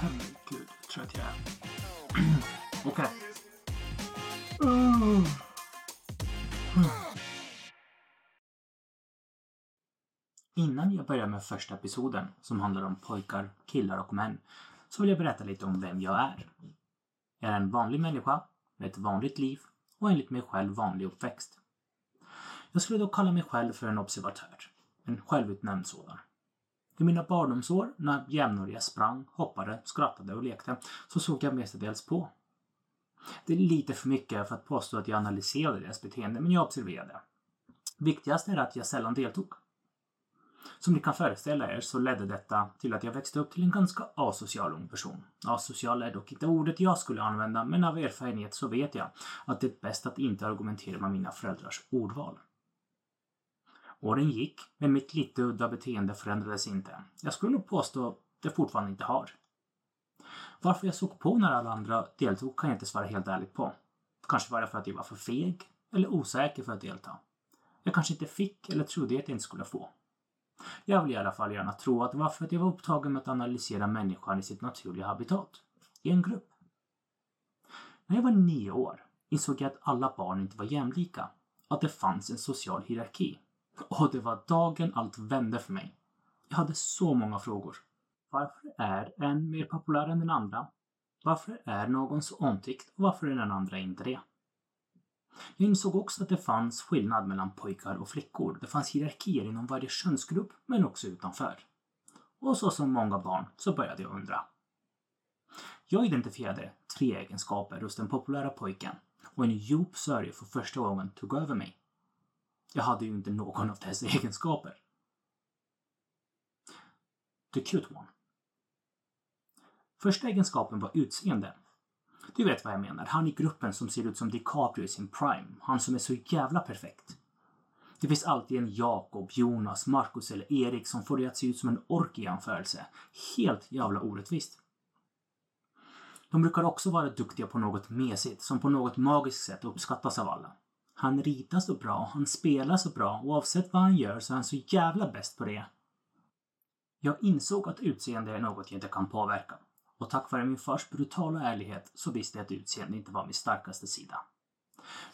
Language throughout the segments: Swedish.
herregud, vad trött jag är. Okej. Uh. Innan jag börjar med första episoden, som handlar om pojkar, killar och män, så vill jag berätta lite om vem jag är. Jag är en vanlig människa med ett vanligt liv och enligt mig själv vanlig uppväxt. Jag skulle då kalla mig själv för en observatör. En självutnämnd sådan. I mina barndomsår, när jämnåriga sprang, hoppade, skrattade och lekte, så såg jag mestadels på. Det är lite för mycket för att påstå att jag analyserade deras beteende, men jag observerade. Viktigast är att jag sällan deltog. Som ni kan föreställa er så ledde detta till att jag växte upp till en ganska asocial ung person. Asocial är dock inte ordet jag skulle använda, men av erfarenhet så vet jag att det är bäst att inte argumentera med mina föräldrars ordval. Åren gick, men mitt lite udda beteende förändrades inte. Jag skulle nog påstå att det fortfarande inte har. Varför jag såg på när alla andra deltog kan jag inte svara helt ärligt på. Kanske var det för att jag var för feg eller osäker för att delta. Jag kanske inte fick eller trodde att jag inte skulle få. Jag vill i alla fall gärna tro att det var för att jag var upptagen med att analysera människan i sitt naturliga habitat. I en grupp. När jag var nio år insåg jag att alla barn inte var jämlika. Att det fanns en social hierarki. Och det var dagen allt vände för mig. Jag hade så många frågor. Varför är en mer populär än den andra? Varför är någon så omtyckt och varför är den andra inte det? Jag insåg också att det fanns skillnad mellan pojkar och flickor. Det fanns hierarkier inom varje könsgrupp, men också utanför. Och så som många barn så började jag undra. Jag identifierade tre egenskaper hos den populära pojken och en djup sörja för första gången tog över mig. Jag hade ju inte någon av dess egenskaper. The cute one. Första egenskapen var utseende. Du vet vad jag menar. Han i gruppen som ser ut som DiCaprio i sin prime. Han som är så jävla perfekt. Det finns alltid en Jakob, Jonas, Marcus eller Erik som får det att se ut som en ork i jämförelse. Helt jävla orättvist. De brukar också vara duktiga på något mesigt som på något magiskt sätt uppskattas av alla. Han ritar så bra, han spelar så bra oavsett vad han gör så är han så jävla bäst på det. Jag insåg att utseende är något jag inte kan påverka. Och tack vare min fars brutala ärlighet så visste jag att utseende inte var min starkaste sida.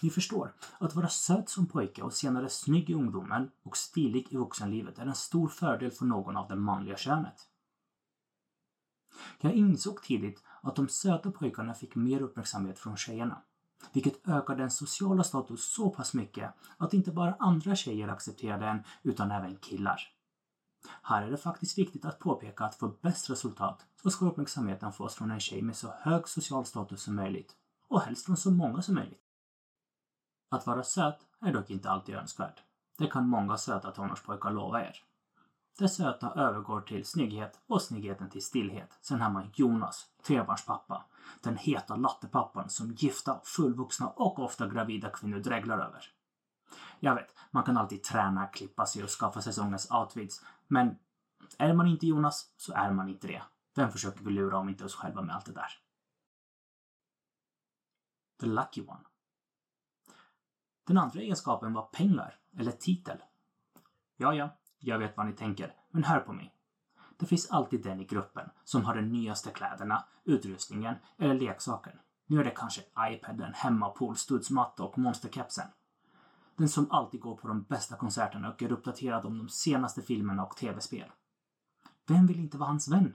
Ni förstår, att vara söt som pojke och senare snygg i ungdomen och stilig i vuxenlivet är en stor fördel för någon av det manliga könet. Jag insåg tidigt att de söta pojkarna fick mer uppmärksamhet från tjejerna. Vilket ökar den sociala status så pass mycket att inte bara andra tjejer accepterar den utan även killar. Här är det faktiskt viktigt att påpeka att för bäst resultat så ska uppmärksamheten fås från en tjej med så hög social status som möjligt och helst från så många som möjligt. Att vara söt är dock inte alltid önskvärt. Det kan många söta tonårspojkar lova er. Det söta övergår till snygghet och snyggheten till stillhet. Sen har man Jonas, trebarnspappa. Den heta lattepappan som gifta, fullvuxna och ofta gravida kvinnor dräglar över. Jag vet, man kan alltid träna, klippa sig och skaffa säsongens outfits. Men är man inte Jonas så är man inte det. Vem försöker vi lura om inte oss själva med allt det där? The lucky one. Den andra egenskapen var pengar, eller titel. Ja, ja, jag vet vad ni tänker, men hör på mig. Det finns alltid den i gruppen som har de nyaste kläderna, utrustningen eller leksaken. Nu är det kanske iPaden, hemmapool, studsmatta och monsterkepsen. Den som alltid går på de bästa konserterna och är uppdaterad om de senaste filmerna och tv-spel. Vem vill inte vara hans vän?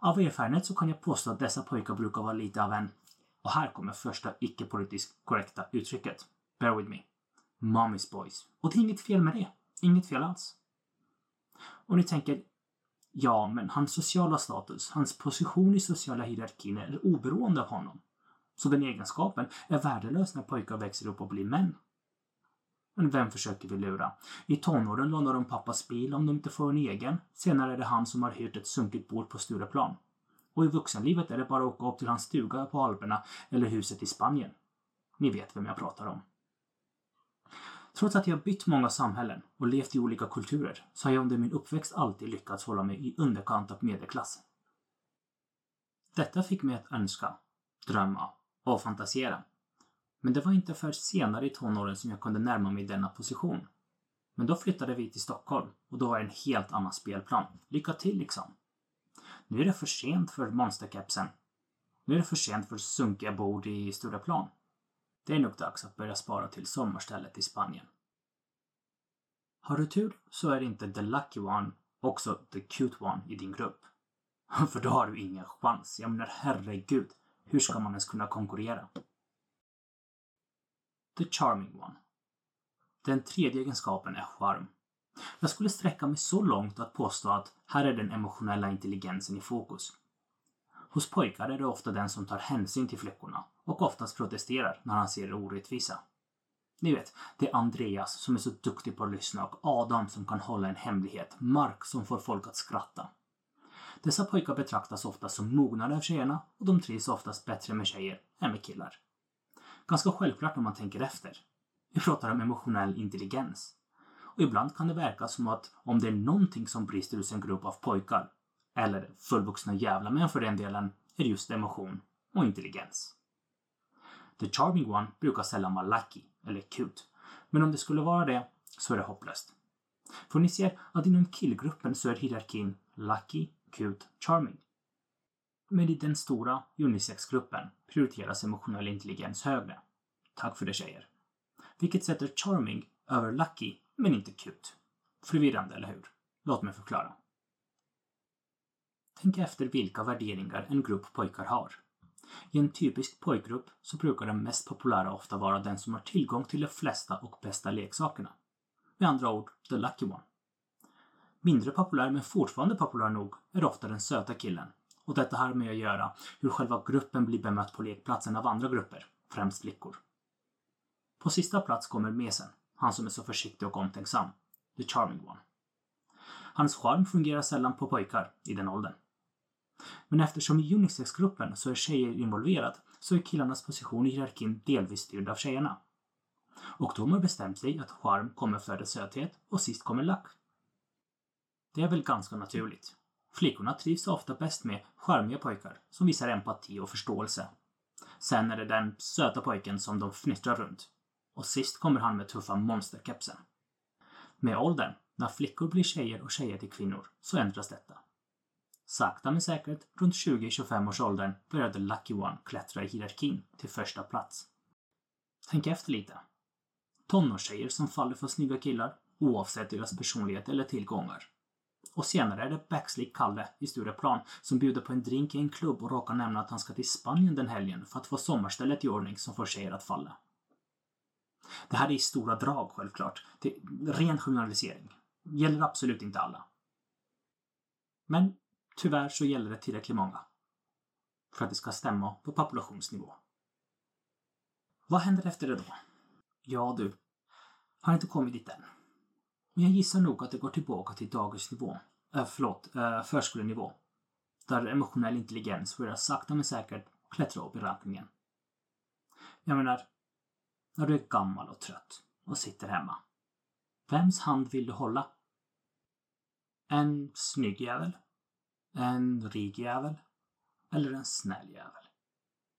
Av erfarenhet så kan jag påstå att dessa pojkar brukar vara lite av en, och här kommer första icke-politiskt korrekta uttrycket. Bear with me. Mommy's boys. Och det är inget fel med det. Inget fel alls. Och ni tänker, ja, men hans sociala status, hans position i sociala hierarkin är oberoende av honom. Så den egenskapen är värdelös när pojkar växer upp och blir män. Men vem försöker vi lura? I tonåren lånar de pappas bil om de inte får en egen. Senare är det han som har hyrt ett sunkigt bord på Stureplan. Och i vuxenlivet är det bara att åka upp till hans stuga på Alperna eller huset i Spanien. Ni vet vem jag pratar om. Trots att jag bytt många samhällen och levt i olika kulturer så har jag under min uppväxt alltid lyckats hålla mig i underkant av medelklassen. Detta fick mig att önska, drömma och fantisera. Men det var inte förrän senare i tonåren som jag kunde närma mig denna position. Men då flyttade vi till Stockholm och då var det en helt annan spelplan. Lycka till liksom! Nu är det för sent för monsterkepsen. Nu är det för sent för sunkiga bord i Stureplan. Det är nog dags att börja spara till sommarstället i Spanien. Har du tur så är inte the lucky one också the cute one i din grupp. För då har du ingen chans. Jag menar herregud, hur ska man ens kunna konkurrera? The charming one. Den tredje egenskapen är charm. Jag skulle sträcka mig så långt att påstå att här är den emotionella intelligensen i fokus. Hos pojkar är det ofta den som tar hänsyn till flickorna och oftast protesterar när han ser det orättvisa. Ni vet, det är Andreas som är så duktig på att lyssna och Adam som kan hålla en hemlighet, Mark som får folk att skratta. Dessa pojkar betraktas ofta som mognare av tjejerna och de trivs oftast bättre med tjejer än med killar. Ganska självklart om man tänker efter. Vi pratar om emotionell intelligens. Och ibland kan det verka som att om det är någonting som brister hos en grupp av pojkar, eller fullvuxna jävla män för den delen, är det just emotion och intelligens. The charming one brukar sällan vara lucky eller cute. Men om det skulle vara det så är det hopplöst. För ni ser att inom killgruppen så är hierarkin lucky, cute, charming. Men i den stora unisex-gruppen prioriteras emotionell intelligens högre. Tack för det tjejer. Vilket sätter charming över lucky, men inte cute. Förvirrande, eller hur? Låt mig förklara. Tänk efter vilka värderingar en grupp pojkar har. I en typisk pojkgrupp så brukar den mest populära ofta vara den som har tillgång till de flesta och bästa leksakerna. Med andra ord, the lucky one. Mindre populär men fortfarande populär nog är ofta den söta killen. Och detta har med att göra hur själva gruppen blir bemött på lekplatsen av andra grupper, främst flickor. På sista plats kommer mesen, han som är så försiktig och omtänksam, the charming one. Hans charm fungerar sällan på pojkar i den åldern. Men eftersom i Unisexgruppen så är tjejer involverad så är killarnas position i hierarkin delvis styrd av tjejerna. Och de har bestämt sig att charm kommer före söthet och sist kommer lack. Det är väl ganska naturligt. Flickorna trivs ofta bäst med charmiga pojkar som visar empati och förståelse. Sen är det den söta pojken som de fnittrar runt. Och sist kommer han med tuffa monsterkepsen. Med åldern, när flickor blir tjejer och tjejer till kvinnor, så ändras detta. Sakta men säkert, runt 20-25 års åldern, började Lucky One klättra i hierarkin till första plats. Tänk efter lite. Tonårstjejer som faller för snygga killar, oavsett deras personlighet eller tillgångar. Och senare är det Backslick Kalle i Stureplan som bjuder på en drink i en klubb och råkar nämna att han ska till Spanien den helgen för att få sommarstället i ordning som får tjejer att falla. Det här är i stora drag självklart. Det är ren journalisering. Gäller absolut inte alla. Men Tyvärr så gäller det tillräckligt många för att det ska stämma på populationsnivå. Vad händer efter det då? Ja du, har inte kommit dit än. Men jag gissar nog att det går tillbaka till dagisnivå. Äh, förlåt, äh, förskolenivå. Där emotionell intelligens börjar sakta men säkert klättra upp i rankningen. Jag menar, när du är gammal och trött och sitter hemma. Vems hand vill du hålla? En snygg jävel? En rik jävel? Eller en snäll jävel?